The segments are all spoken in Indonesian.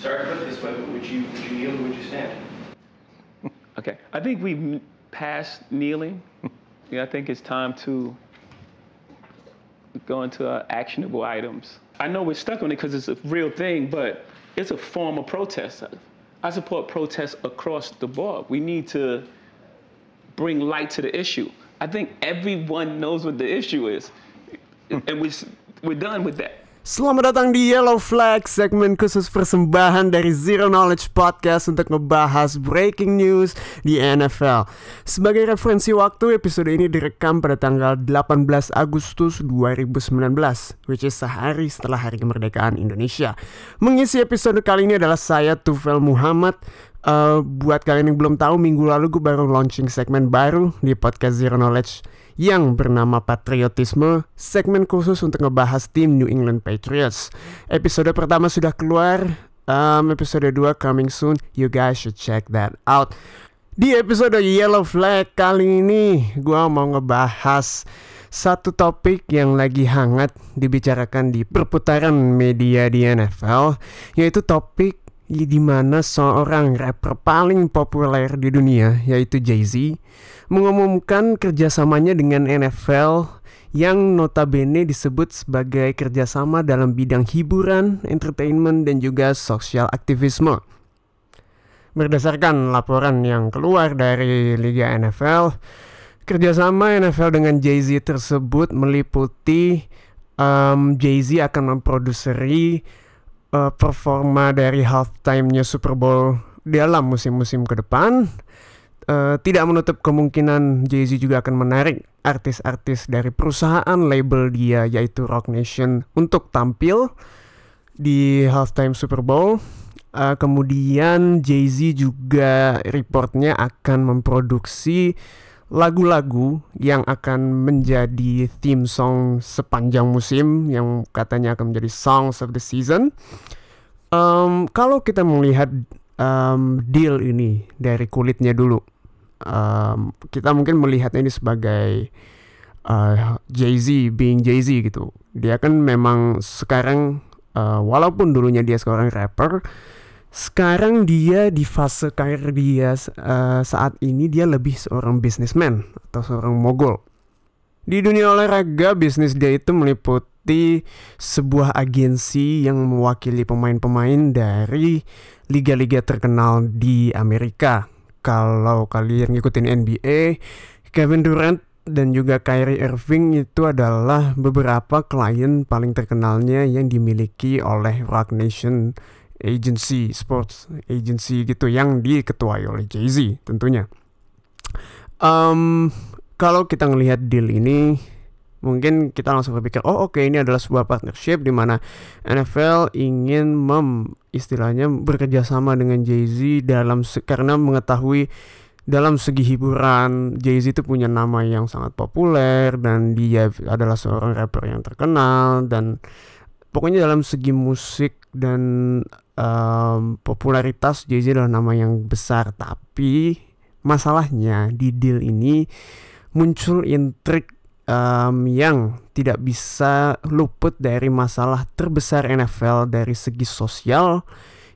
Sorry to put it this way, but would you, would you kneel or would you stand? Okay, I think we've passed kneeling. yeah, I think it's time to go into uh, actionable items. I know we're stuck on it because it's a real thing, but it's a form of protest. I support protests across the board. We need to bring light to the issue. I think everyone knows what the issue is, and we, we're done with that. Selamat datang di Yellow Flag, segmen khusus persembahan dari Zero Knowledge Podcast untuk ngebahas breaking news di NFL. Sebagai referensi waktu, episode ini direkam pada tanggal 18 Agustus 2019, which is sehari setelah hari kemerdekaan Indonesia. Mengisi episode kali ini adalah saya, Tufel Muhammad, Uh, buat kalian yang belum tahu, minggu lalu gue baru launching segmen baru di podcast Zero Knowledge yang bernama Patriotisme, segmen khusus untuk ngebahas tim New England Patriots. Episode pertama sudah keluar, um, episode 2 coming soon, you guys should check that out. Di episode Yellow Flag kali ini, gue mau ngebahas satu topik yang lagi hangat dibicarakan di perputaran media di NFL, yaitu topik di mana seorang rapper paling populer di dunia yaitu Jay-Z mengumumkan kerjasamanya dengan NFL yang notabene disebut sebagai kerjasama dalam bidang hiburan, entertainment, dan juga sosial aktivisme. Berdasarkan laporan yang keluar dari Liga NFL, kerjasama NFL dengan Jay-Z tersebut meliputi um, Jay-Z akan memproduseri uh, performa dari halftime-nya Super Bowl dalam musim-musim ke depan. Uh, tidak menutup kemungkinan Jay-Z juga akan menarik artis-artis dari perusahaan label dia yaitu Rock Nation untuk tampil di halftime Super Bowl. Uh, kemudian Jay-Z juga reportnya akan memproduksi lagu-lagu yang akan menjadi theme song sepanjang musim yang katanya akan menjadi songs of the season. Um, kalau kita melihat um, deal ini dari kulitnya dulu, um, kita mungkin melihat ini sebagai uh, Jay Z being Jay Z gitu. Dia kan memang sekarang uh, walaupun dulunya dia seorang rapper, sekarang dia di fase karir dia uh, saat ini dia lebih seorang businessman atau seorang mogul. Di dunia olahraga, bisnis dia itu meliputi sebuah agensi yang mewakili pemain-pemain dari liga-liga terkenal di Amerika. Kalau kalian ngikutin NBA, Kevin Durant dan juga Kyrie Irving itu adalah beberapa klien paling terkenalnya yang dimiliki oleh Rock Nation agency sports agency gitu yang diketuai oleh Jay-Z tentunya. Um, kalau kita ngelihat deal ini mungkin kita langsung berpikir oh oke okay, ini adalah sebuah partnership di mana NFL ingin mem istilahnya bekerja sama dengan Jay-Z dalam karena mengetahui dalam segi hiburan Jay-Z itu punya nama yang sangat populer dan dia adalah seorang rapper yang terkenal dan pokoknya dalam segi musik dan um, popularitas Jay-Z adalah nama yang besar tapi masalahnya di deal ini muncul intrik um, yang tidak bisa luput dari masalah terbesar NFL dari segi sosial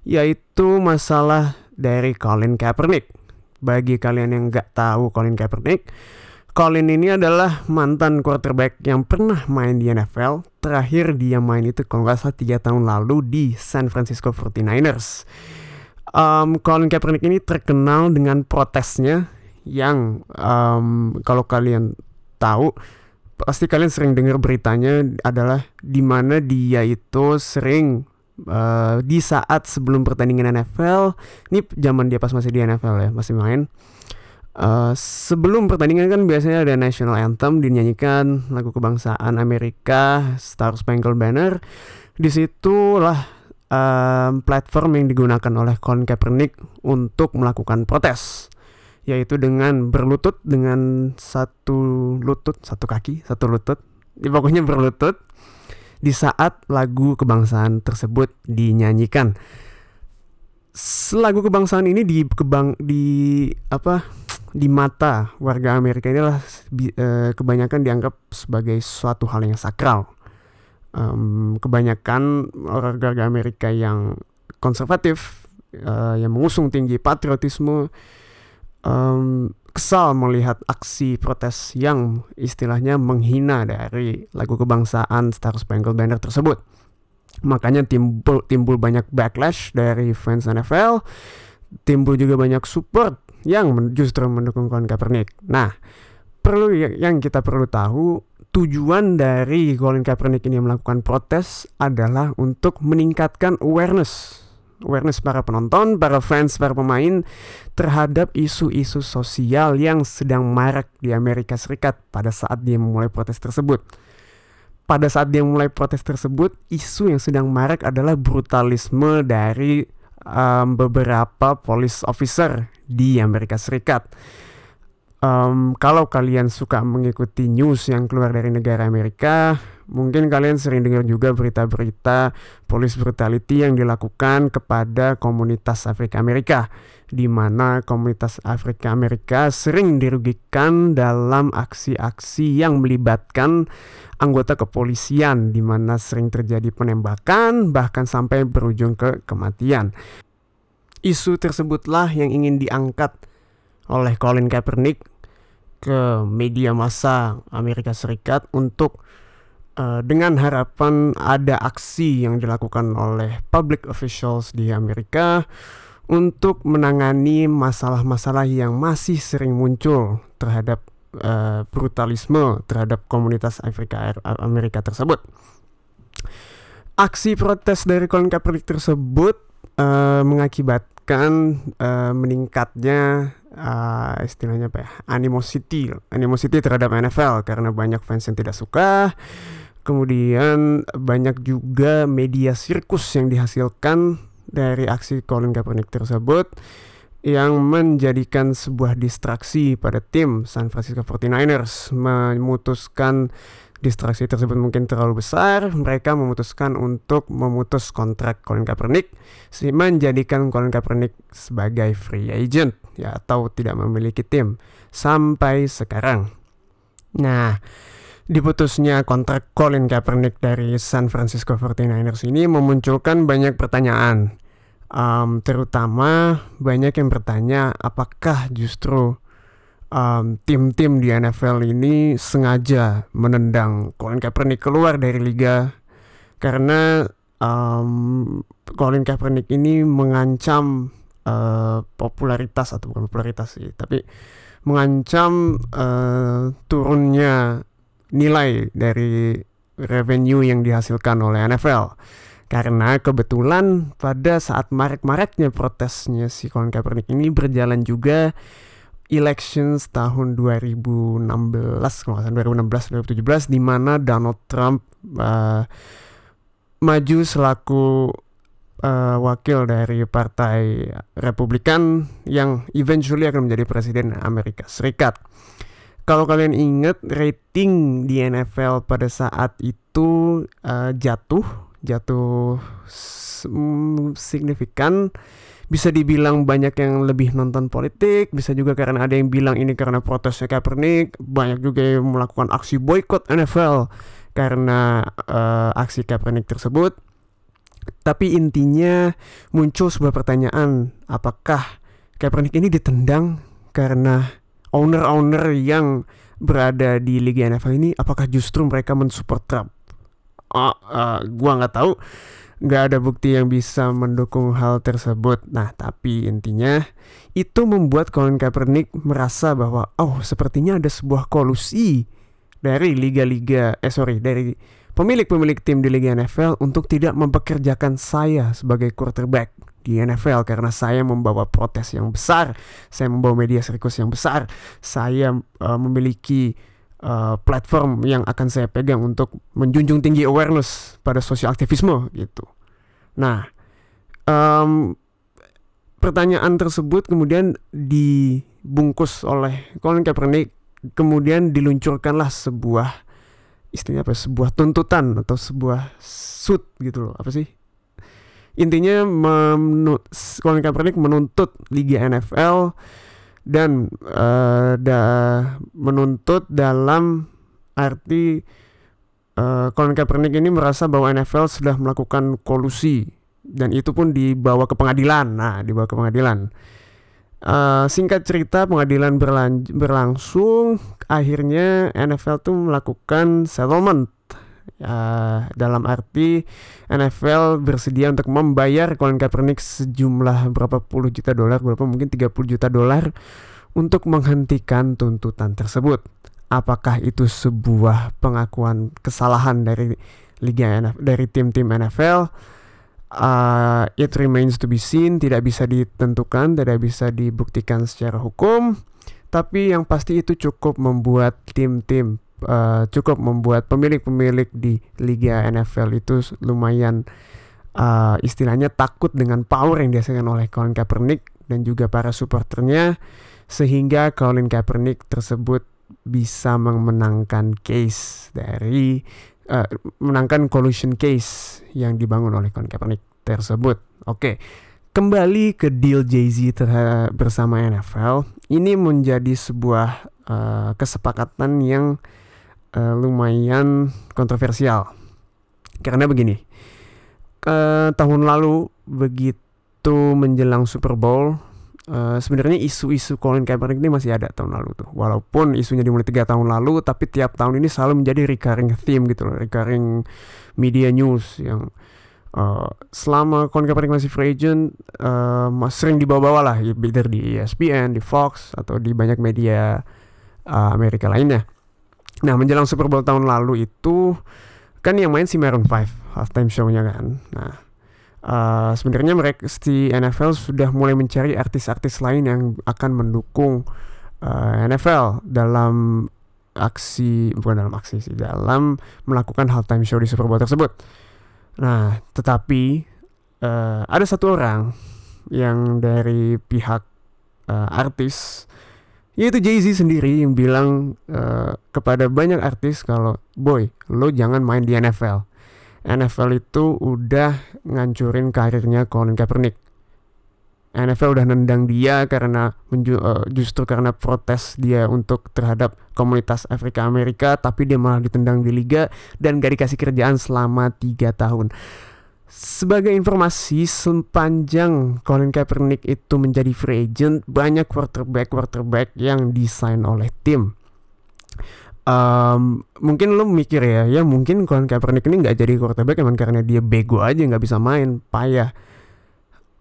yaitu masalah dari Colin Kaepernick. Bagi kalian yang nggak tahu Colin Kaepernick Colin ini adalah mantan quarterback yang pernah main di NFL. Terakhir dia main itu kalau nggak salah 3 tahun lalu di San Francisco 49ers. Um, Colin Kaepernick ini terkenal dengan protesnya yang um, kalau kalian tahu pasti kalian sering dengar beritanya adalah di mana dia itu sering uh, di saat sebelum pertandingan NFL ini zaman dia pas masih di NFL ya masih main Uh, sebelum pertandingan kan biasanya ada national anthem dinyanyikan lagu kebangsaan Amerika Star Spangled Banner. Di situlah um, platform yang digunakan oleh Colin Kaepernick untuk melakukan protes, yaitu dengan berlutut dengan satu lutut, satu kaki, satu lutut, ya, pokoknya berlutut di saat lagu kebangsaan tersebut dinyanyikan. Lagu kebangsaan ini di kebang di apa di mata warga Amerika inilah uh, kebanyakan dianggap sebagai suatu hal yang sakral. Um, kebanyakan warga Amerika yang konservatif uh, yang mengusung tinggi patriotisme um, kesal melihat aksi protes yang istilahnya menghina dari lagu kebangsaan Star Spangled Banner tersebut. Makanya timbul timbul banyak backlash dari fans NFL, timbul juga banyak support yang justru mendukung Colin Kaepernick. Nah, perlu ya, yang kita perlu tahu tujuan dari Colin Kaepernick ini melakukan protes adalah untuk meningkatkan awareness awareness para penonton, para fans, para pemain terhadap isu-isu sosial yang sedang marak di Amerika Serikat pada saat dia memulai protes tersebut. Pada saat dia mulai protes tersebut, isu yang sedang marak adalah brutalisme dari um, beberapa police officer di Amerika Serikat. Um, kalau kalian suka mengikuti news yang keluar dari negara Amerika, mungkin kalian sering dengar juga berita-berita police brutality yang dilakukan kepada komunitas Afrika Amerika, di mana komunitas Afrika Amerika sering dirugikan dalam aksi-aksi yang melibatkan anggota kepolisian, di mana sering terjadi penembakan, bahkan sampai berujung ke kematian. Isu tersebutlah yang ingin diangkat oleh Colin Kaepernick ke media massa Amerika Serikat untuk uh, dengan harapan ada aksi yang dilakukan oleh public officials di Amerika untuk menangani masalah-masalah yang masih sering muncul terhadap uh, brutalisme terhadap komunitas Afrika Amerika tersebut. Aksi protes dari Colin Kaepernick tersebut uh, mengakibatkan uh, meningkatnya uh, istilahnya apa ya animosity animosity terhadap NFL karena banyak fans yang tidak suka kemudian banyak juga media sirkus yang dihasilkan dari aksi Colin Kaepernick tersebut yang menjadikan sebuah distraksi pada tim San Francisco 49ers memutuskan distraksi tersebut mungkin terlalu besar, mereka memutuskan untuk memutus kontrak Colin Kaepernick, menjadikan Colin Kaepernick sebagai free agent ya atau tidak memiliki tim sampai sekarang. Nah, diputusnya kontrak Colin Kaepernick dari San Francisco 49ers ini memunculkan banyak pertanyaan. Um, terutama banyak yang bertanya apakah justru tim tim-tim di NFL ini sengaja menendang Colin Kaepernick keluar dari liga karena um, Colin Kaepernick ini mengancam uh, popularitas atau bukan popularitas sih, tapi mengancam uh, turunnya nilai dari revenue yang dihasilkan oleh NFL. Karena kebetulan pada saat marak-maraknya protesnya si Colin Kaepernick ini berjalan juga elections tahun 2016 kalau nggak salah 2016 2017 di mana Donald Trump uh, maju selaku uh, wakil dari partai Republikan yang eventually akan menjadi presiden Amerika Serikat. Kalau kalian ingat rating di NFL pada saat itu uh, jatuh, jatuh signifikan bisa dibilang banyak yang lebih nonton politik, bisa juga karena ada yang bilang ini karena protesnya Kaepernick, banyak juga yang melakukan aksi boykot NFL karena uh, aksi Kaepernick tersebut. Tapi intinya muncul sebuah pertanyaan, apakah Kaepernick ini ditendang karena owner-owner yang berada di Liga NFL ini, apakah justru mereka mensupport Trump? Uh, uh, gua nggak tahu nggak ada bukti yang bisa mendukung hal tersebut. Nah, tapi intinya itu membuat Colin Kaepernick merasa bahwa oh sepertinya ada sebuah kolusi dari liga-liga eh sorry dari pemilik-pemilik tim di Liga NFL untuk tidak mempekerjakan saya sebagai quarterback di NFL karena saya membawa protes yang besar, saya membawa media sirkus yang besar, saya uh, memiliki uh, platform yang akan saya pegang untuk menjunjung tinggi awareness pada sosial aktivisme gitu. Nah, um, pertanyaan tersebut kemudian dibungkus oleh Colin Kaepernick, kemudian diluncurkanlah sebuah istilahnya apa? Sebuah tuntutan atau sebuah suit gitu loh, apa sih? Intinya Colin Kaepernick menuntut Liga NFL dan uh, da, menuntut dalam arti uh, Colin Kaepernick ini merasa bahwa NFL sudah melakukan kolusi dan itu pun dibawa ke pengadilan. Nah, dibawa ke pengadilan. Uh, singkat cerita pengadilan berlan berlangsung akhirnya NFL tuh melakukan settlement uh, dalam arti NFL bersedia untuk membayar Colin Kaepernick sejumlah berapa puluh juta dolar berapa mungkin 30 juta dolar untuk menghentikan tuntutan tersebut. Apakah itu sebuah pengakuan kesalahan dari liga NFL, dari tim-tim NFL uh, it remains to be seen, tidak bisa ditentukan, tidak bisa dibuktikan secara hukum. Tapi yang pasti itu cukup membuat tim-tim, uh, cukup membuat pemilik-pemilik di liga NFL itu lumayan uh, istilahnya takut dengan power yang dihasilkan oleh Colin Kaepernick dan juga para supporternya, sehingga Colin Kaepernick tersebut bisa memenangkan case dari uh, menangkan collusion case yang dibangun oleh Colin Kaepernick tersebut. Oke, kembali ke deal Jay-Z bersama NFL, ini menjadi sebuah uh, kesepakatan yang uh, lumayan kontroversial. Karena begini, uh, tahun lalu begitu menjelang Super Bowl, uh, sebenarnya isu-isu Colin Kaepernick ini masih ada tahun lalu tuh. Walaupun isunya dimulai tiga tahun lalu, tapi tiap tahun ini selalu menjadi recurring theme gitu loh, recurring media news yang uh, selama Colin Kaepernick masih free agent uh, sering dibawa-bawa lah, either di ESPN, di Fox atau di banyak media uh, Amerika lainnya. Nah menjelang Super Bowl tahun lalu itu kan yang main si Maroon 5 halftime show-nya kan. Nah uh, sebenarnya mereka si NFL sudah mulai mencari artis-artis lain yang akan mendukung uh, NFL dalam aksi bukan dalam aksi sih dalam melakukan halftime show di Super Bowl tersebut. Nah, tetapi uh, ada satu orang yang dari pihak uh, artis yaitu Jay-Z sendiri yang bilang uh, kepada banyak artis kalau boy lo jangan main di NFL NFL itu udah ngancurin karirnya Colin Kaepernick. NFL udah nendang dia karena uh, justru karena protes dia untuk terhadap komunitas Afrika Amerika, tapi dia malah ditendang di liga dan gak dikasih kerjaan selama tiga tahun. Sebagai informasi, sepanjang Colin Kaepernick itu menjadi free agent, banyak quarterback quarterback yang desain oleh tim. Um, mungkin lo mikir ya ya mungkin Colin Kaepernick ini nggak jadi quarterback emang karena dia bego aja nggak bisa main payah.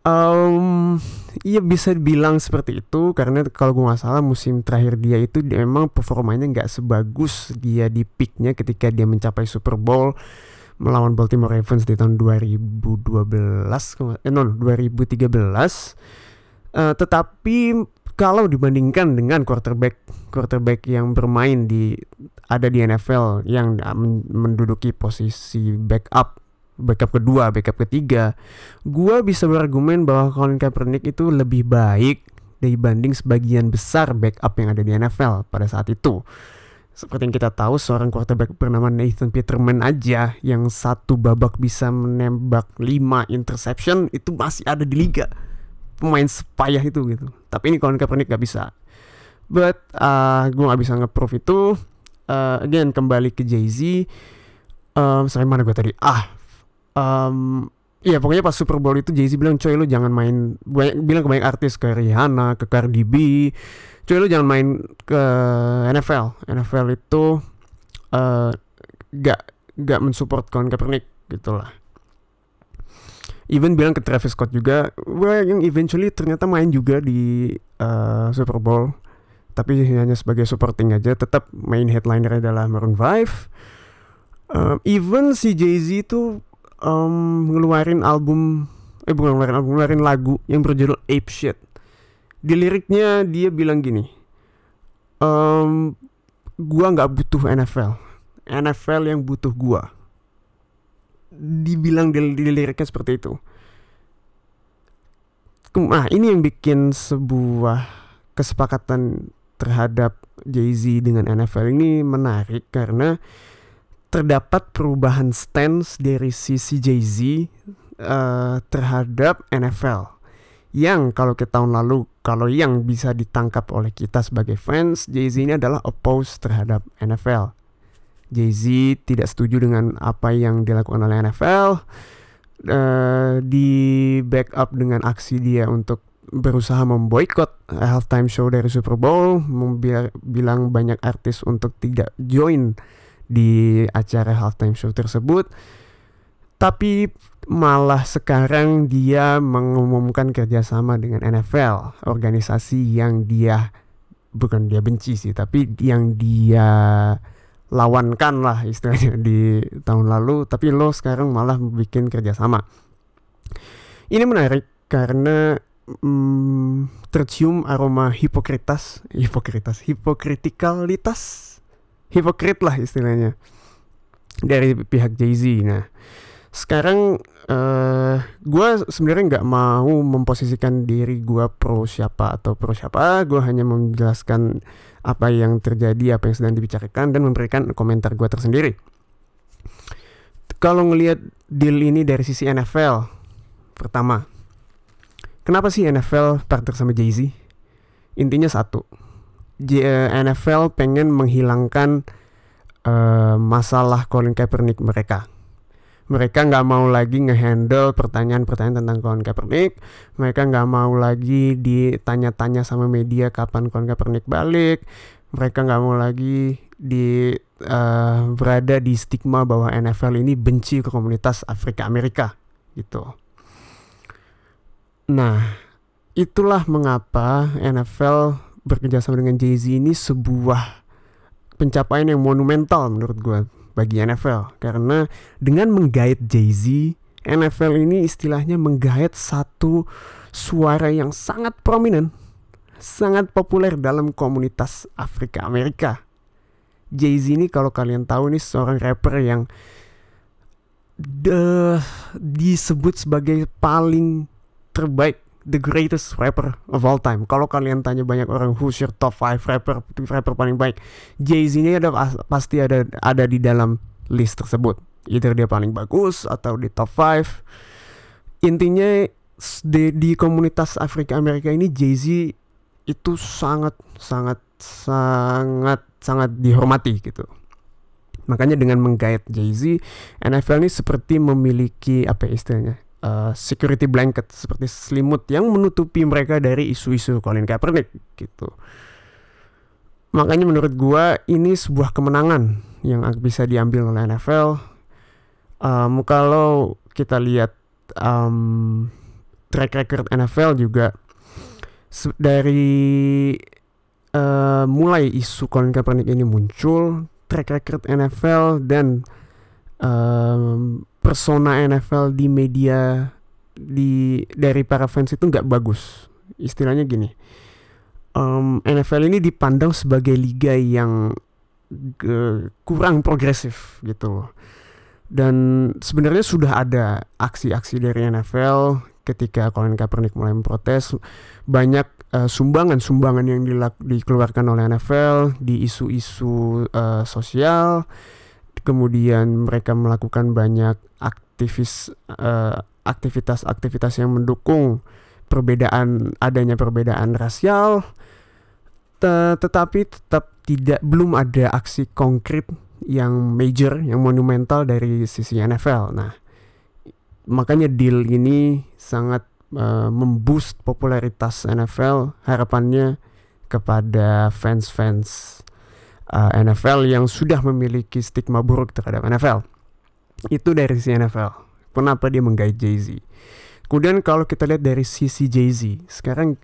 Um, iya bisa bilang seperti itu karena kalau gue nggak salah musim terakhir dia itu memang performanya nggak sebagus dia di peaknya ketika dia mencapai Super Bowl melawan Baltimore Ravens di tahun 2012 eh non 2013 uh, tetapi kalau dibandingkan dengan quarterback quarterback yang bermain di ada di NFL yang menduduki posisi backup backup kedua, backup ketiga, gua bisa berargumen bahwa Colin Kaepernick itu lebih baik dibanding sebagian besar backup yang ada di NFL pada saat itu. Seperti yang kita tahu, seorang quarterback bernama Nathan Peterman aja yang satu babak bisa menembak 5 interception itu masih ada di liga. Pemain sepayah itu gitu. Tapi ini Colin Kaepernick gak bisa. But uh, gue gak bisa nge-proof itu. Uh, again kembali ke Jay Z um, sampai mana gue tadi? Ah um, Iya pokoknya pas Super Bowl itu Jay Z bilang coy lu jangan main banyak, bilang ke banyak artis ke Rihanna ke Cardi B coy lu jangan main ke NFL NFL itu uh, gak gak mensupport Colin Kaepernick gitulah. Even bilang ke Travis Scott juga well, yang eventually ternyata main juga di uh, Super Bowl. Tapi hanya sebagai supporting aja tetap main headliner adalah Maroon 5 um, even si Jay-Z itu um, ngeluarin album eh bukan ngeluarin album ngeluarin lagu yang berjudul Ape Shit di liriknya dia bilang gini um, gua nggak butuh NFL NFL yang butuh gua. Dibilang di, di liriknya seperti itu. Nah ini yang bikin sebuah kesepakatan terhadap Jay-Z dengan NFL ini menarik karena terdapat perubahan stance dari sisi Jay-Z uh, terhadap NFL yang kalau ke tahun lalu kalau yang bisa ditangkap oleh kita sebagai fans Jay-Z ini adalah oppose terhadap NFL Jay-Z tidak setuju dengan apa yang dilakukan oleh NFL eh, di backup dengan aksi dia untuk berusaha memboikot halftime show dari Super Bowl, bilang banyak artis untuk tidak join di acara halftime show tersebut. Tapi malah sekarang dia mengumumkan kerjasama dengan NFL, organisasi yang dia bukan dia benci sih, tapi yang dia lawankan lah istilahnya di tahun lalu. Tapi lo sekarang malah bikin kerjasama. Ini menarik karena mm, tercium aroma hipokritas, hipokritas, hipokritikalitas, hipokrit lah istilahnya dari pihak Jay-Z. Nah, sekarang eh gue sebenarnya nggak mau memposisikan diri gue pro siapa atau pro siapa. Gue hanya menjelaskan apa yang terjadi, apa yang sedang dibicarakan dan memberikan komentar gue tersendiri. Kalau ngelihat deal ini dari sisi NFL, pertama, kenapa sih NFL partner sama Jay-Z? Intinya satu, eh, NFL pengen menghilangkan eh, masalah Colin Kaepernick mereka. Mereka nggak mau lagi ngehandle pertanyaan-pertanyaan tentang Colin Kaepernick. Mereka nggak mau lagi ditanya-tanya sama media kapan Colin Kaepernick balik. Mereka nggak mau lagi di eh, berada di stigma bahwa NFL ini benci ke komunitas Afrika Amerika gitu. Nah, itulah mengapa NFL bekerjasama dengan Jay-Z ini sebuah pencapaian yang monumental menurut gue bagi NFL karena dengan menggait Jay-Z NFL ini istilahnya menggait satu suara yang sangat prominent sangat populer dalam komunitas Afrika Amerika. Jay-Z ini kalau kalian tahu ini seorang rapper yang de, disebut sebagai paling terbaik the greatest rapper of all time. Kalau kalian tanya banyak orang who's your top 5 rapper rapper paling baik, Jay-Z ini ada pasti ada ada di dalam list tersebut. Either dia paling bagus atau di top 5. Intinya di, di komunitas Afrika Amerika ini Jay-Z itu sangat sangat sangat sangat dihormati gitu. Makanya dengan menggait Jay-Z, NFL ini seperti memiliki apa ya istilahnya? Uh, security blanket seperti selimut yang menutupi mereka dari isu-isu Colin Kaepernick gitu. Makanya menurut gua ini sebuah kemenangan yang bisa diambil oleh NFL. Um, kalau kita lihat um, track record NFL juga dari uh, mulai isu Colin Kaepernick ini muncul, track record NFL dan um, persona NFL di media di dari para fans itu nggak bagus. Istilahnya gini, um, NFL ini dipandang sebagai liga yang ge, kurang progresif gitu. Dan sebenarnya sudah ada aksi-aksi dari NFL ketika Colin Kaepernick mulai memprotes banyak sumbangan-sumbangan uh, yang dikeluarkan oleh NFL di isu-isu uh, sosial kemudian mereka melakukan banyak aktivis uh, aktivitas-aktivitas yang mendukung perbedaan adanya perbedaan rasial tetapi tetap tidak belum ada aksi konkret yang major yang monumental dari sisi NFL. Nah, makanya deal ini sangat uh, memboost popularitas NFL harapannya kepada fans-fans uh, NFL yang sudah memiliki stigma buruk terhadap NFL. Itu dari sisi NFL. Kenapa dia menggait Jay-Z? Kemudian kalau kita lihat dari sisi Jay-Z, sekarang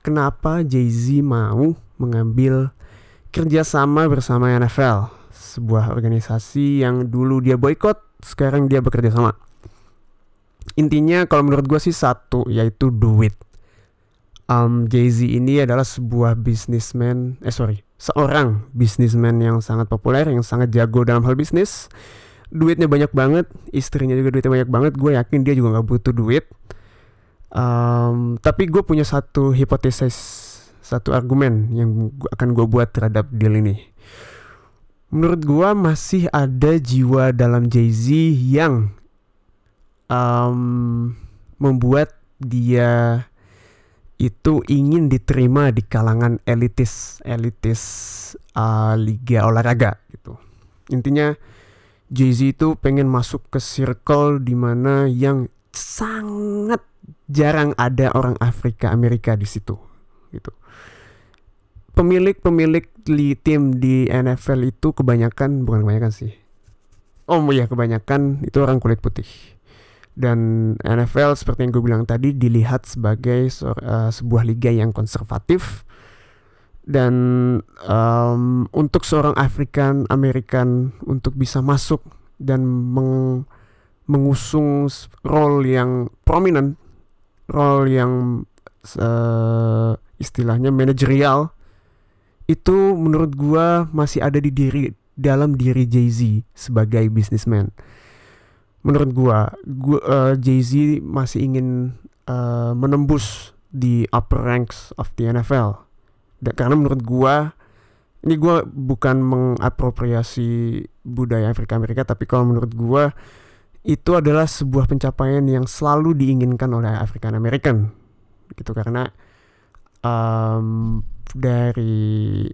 kenapa Jay-Z mau mengambil kerjasama bersama NFL? Sebuah organisasi yang dulu dia boykot, sekarang dia bekerja sama. Intinya kalau menurut gue sih satu, yaitu duit. Um, Jay-Z ini adalah sebuah bisnismen, eh sorry, seorang bisnismen yang sangat populer, yang sangat jago dalam hal bisnis. Duitnya banyak banget, istrinya juga duitnya banyak banget. Gue yakin dia juga nggak butuh duit. Um, tapi gue punya satu hipotesis, satu argumen yang akan gue buat terhadap deal ini. Menurut gue masih ada jiwa dalam Jay-Z yang um, membuat dia itu ingin diterima di kalangan elitis elitis uh, liga olahraga gitu. Intinya Jay-Z itu pengen masuk ke circle di mana yang sangat jarang ada orang Afrika Amerika di situ gitu. Pemilik-pemilik tim di NFL itu kebanyakan bukan kebanyakan sih. Oh iya kebanyakan itu orang kulit putih dan NFL seperti yang gue bilang tadi dilihat sebagai uh, sebuah liga yang konservatif dan um, untuk seorang African American untuk bisa masuk dan meng, mengusung role yang prominent, role yang uh, istilahnya manajerial itu menurut gua masih ada di diri dalam diri Jay-Z sebagai businessman. Menurut gua, gua uh, Jay-Z masih ingin uh, menembus di upper ranks of the NFL dan karena menurut gua ini gua bukan mengapropriasi budaya Afrika Amerika tapi kalau menurut gua itu adalah sebuah pencapaian yang selalu diinginkan oleh African American. Gitu karena um, dari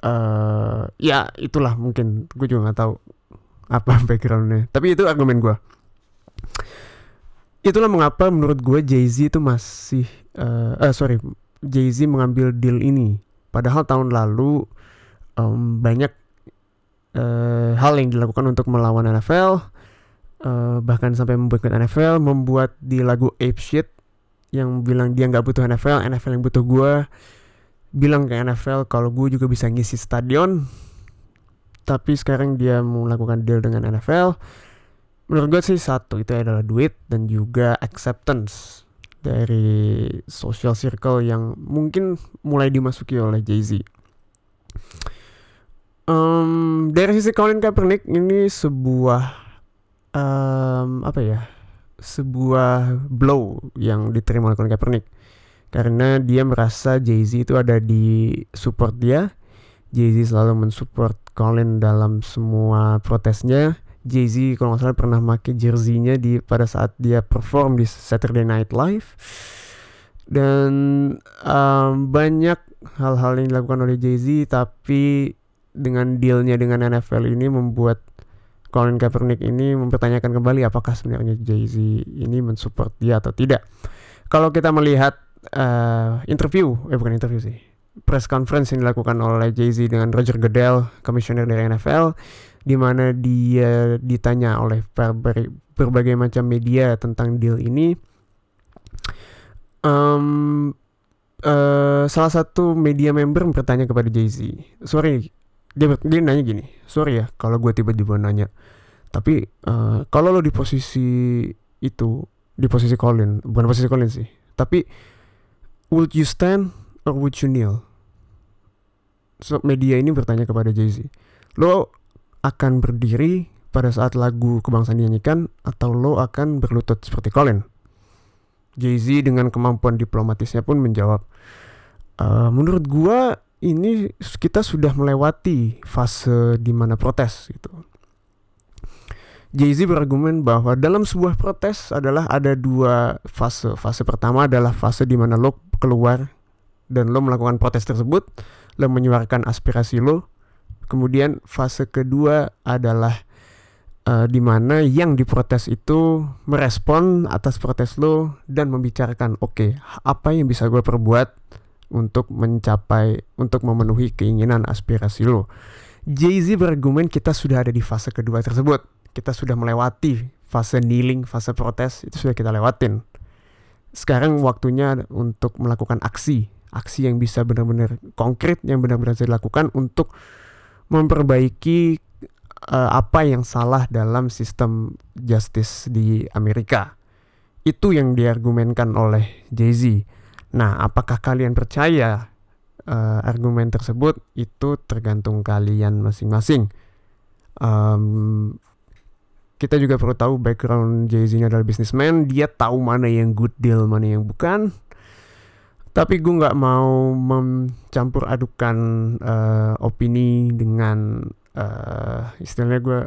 uh, ya itulah mungkin. Gue juga nggak tahu apa backgroundnya tapi itu argumen gue itulah mengapa menurut gue Jay Z itu masih uh, uh, sorry Jay-Z mengambil deal ini. Padahal tahun lalu um, banyak uh, hal yang dilakukan untuk melawan NFL, uh, bahkan sampai membuat NFL, membuat di lagu Ape Shit yang bilang dia nggak butuh NFL, NFL yang butuh gue. Bilang ke NFL kalau gue juga bisa ngisi stadion. Tapi sekarang dia melakukan deal dengan NFL. Menurut gue sih satu itu adalah duit dan juga acceptance dari social circle yang mungkin mulai dimasuki oleh Jay-Z. Um, dari sisi Colin Kaepernick ini sebuah um, apa ya? Sebuah blow yang diterima oleh Colin Kaepernick karena dia merasa Jay-Z itu ada di support dia. Jay-Z selalu mensupport Colin dalam semua protesnya. Jay-Z kalau nggak salah pernah pakai jersey-nya di pada saat dia perform di Saturday Night Live. Dan um, banyak hal-hal yang dilakukan oleh Jay-Z tapi dengan dealnya dengan NFL ini membuat Colin Kaepernick ini mempertanyakan kembali apakah sebenarnya Jay-Z ini mensupport dia atau tidak. Kalau kita melihat uh, interview, eh bukan interview sih, press conference yang dilakukan oleh Jay-Z dengan Roger Goodell, komisioner dari NFL, di mana dia ditanya oleh berbagai macam media tentang deal ini. Um, uh, salah satu media member bertanya kepada Jay Z, sorry, dia dia nanya gini, sorry ya kalau gue tiba-tiba nanya, tapi uh, kalau lo di posisi itu, di posisi Colin, bukan posisi Colin sih, tapi would you stand or would you kneel? So, media ini bertanya kepada Jay Z, lo akan berdiri pada saat lagu kebangsaan dinyanyikan atau lo akan berlutut seperti Colin? Jay-Z dengan kemampuan diplomatisnya pun menjawab, e, menurut gua ini kita sudah melewati fase di mana protes gitu. Jay-Z berargumen bahwa dalam sebuah protes adalah ada dua fase. Fase pertama adalah fase di mana lo keluar dan lo melakukan protes tersebut, lo menyuarakan aspirasi lo, Kemudian fase kedua adalah uh, di mana yang diprotes itu merespon atas protes lo dan membicarakan oke okay, apa yang bisa gue perbuat untuk mencapai untuk memenuhi keinginan aspirasi lo. Jay-Z berargumen kita sudah ada di fase kedua tersebut. Kita sudah melewati fase kneeling, fase protes itu sudah kita lewatin. Sekarang waktunya untuk melakukan aksi, aksi yang bisa benar-benar konkret yang benar-benar bisa dilakukan untuk memperbaiki uh, apa yang salah dalam sistem justice di Amerika. Itu yang diargumenkan oleh Jay-Z. Nah, apakah kalian percaya uh, argumen tersebut? Itu tergantung kalian masing-masing. Um, kita juga perlu tahu background Jay-Z ini adalah businessman. Dia tahu mana yang good deal, mana yang bukan tapi gue nggak mau mencampur adukan uh, opini dengan uh, istilahnya gue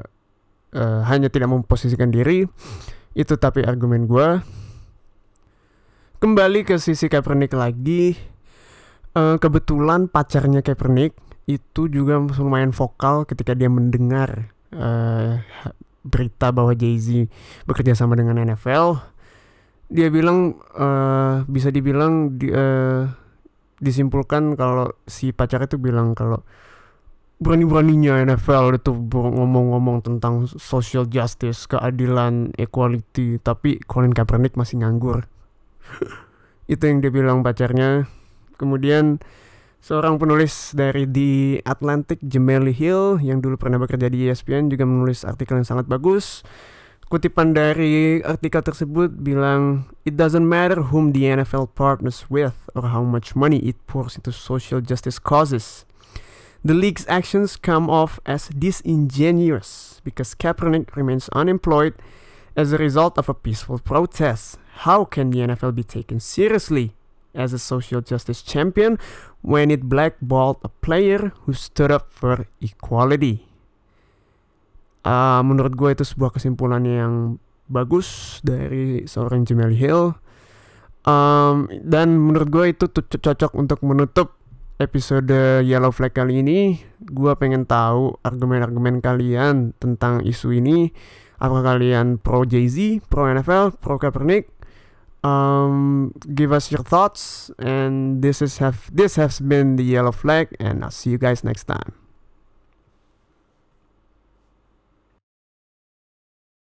uh, hanya tidak memposisikan diri. Itu tapi argumen gue kembali ke sisi Kaepernick lagi. Uh, kebetulan pacarnya Kaepernick itu juga lumayan vokal ketika dia mendengar eh, berita bahwa Jay-Z bekerja sama dengan NFL. Dia bilang eh, bisa dibilang di, eh, disimpulkan kalau si pacar itu bilang kalau berani-beraninya NFL itu ngomong-ngomong tentang social justice, keadilan, equality, tapi Colin Kaepernick masih nganggur. itu yang dia bilang pacarnya. Kemudian seorang penulis dari The Atlantic, Jemele Hill, yang dulu pernah bekerja di ESPN juga menulis artikel yang sangat bagus. Kutipan dari artikel tersebut bilang, It doesn't matter whom the NFL partners with or how much money it pours into social justice causes. The league's actions come off as disingenuous because Kaepernick remains unemployed as a result of a peaceful protest. How can the NFL be taken seriously as a social justice champion when it blackballed a player who stood up for equality? Ah, menurut gue itu sebuah kesimpulan yang bagus dari seorang Jamel Hill. Um, dan menurut gue itu cocok untuk menutup episode Yellow Flag kali ini. Gue pengen tahu argumen-argumen kalian tentang isu ini. Apakah kalian pro Jay-Z, pro NFL, pro Kaepernick? Um, give us your thoughts. And this is have this has been the Yellow Flag, and I'll see you guys next time.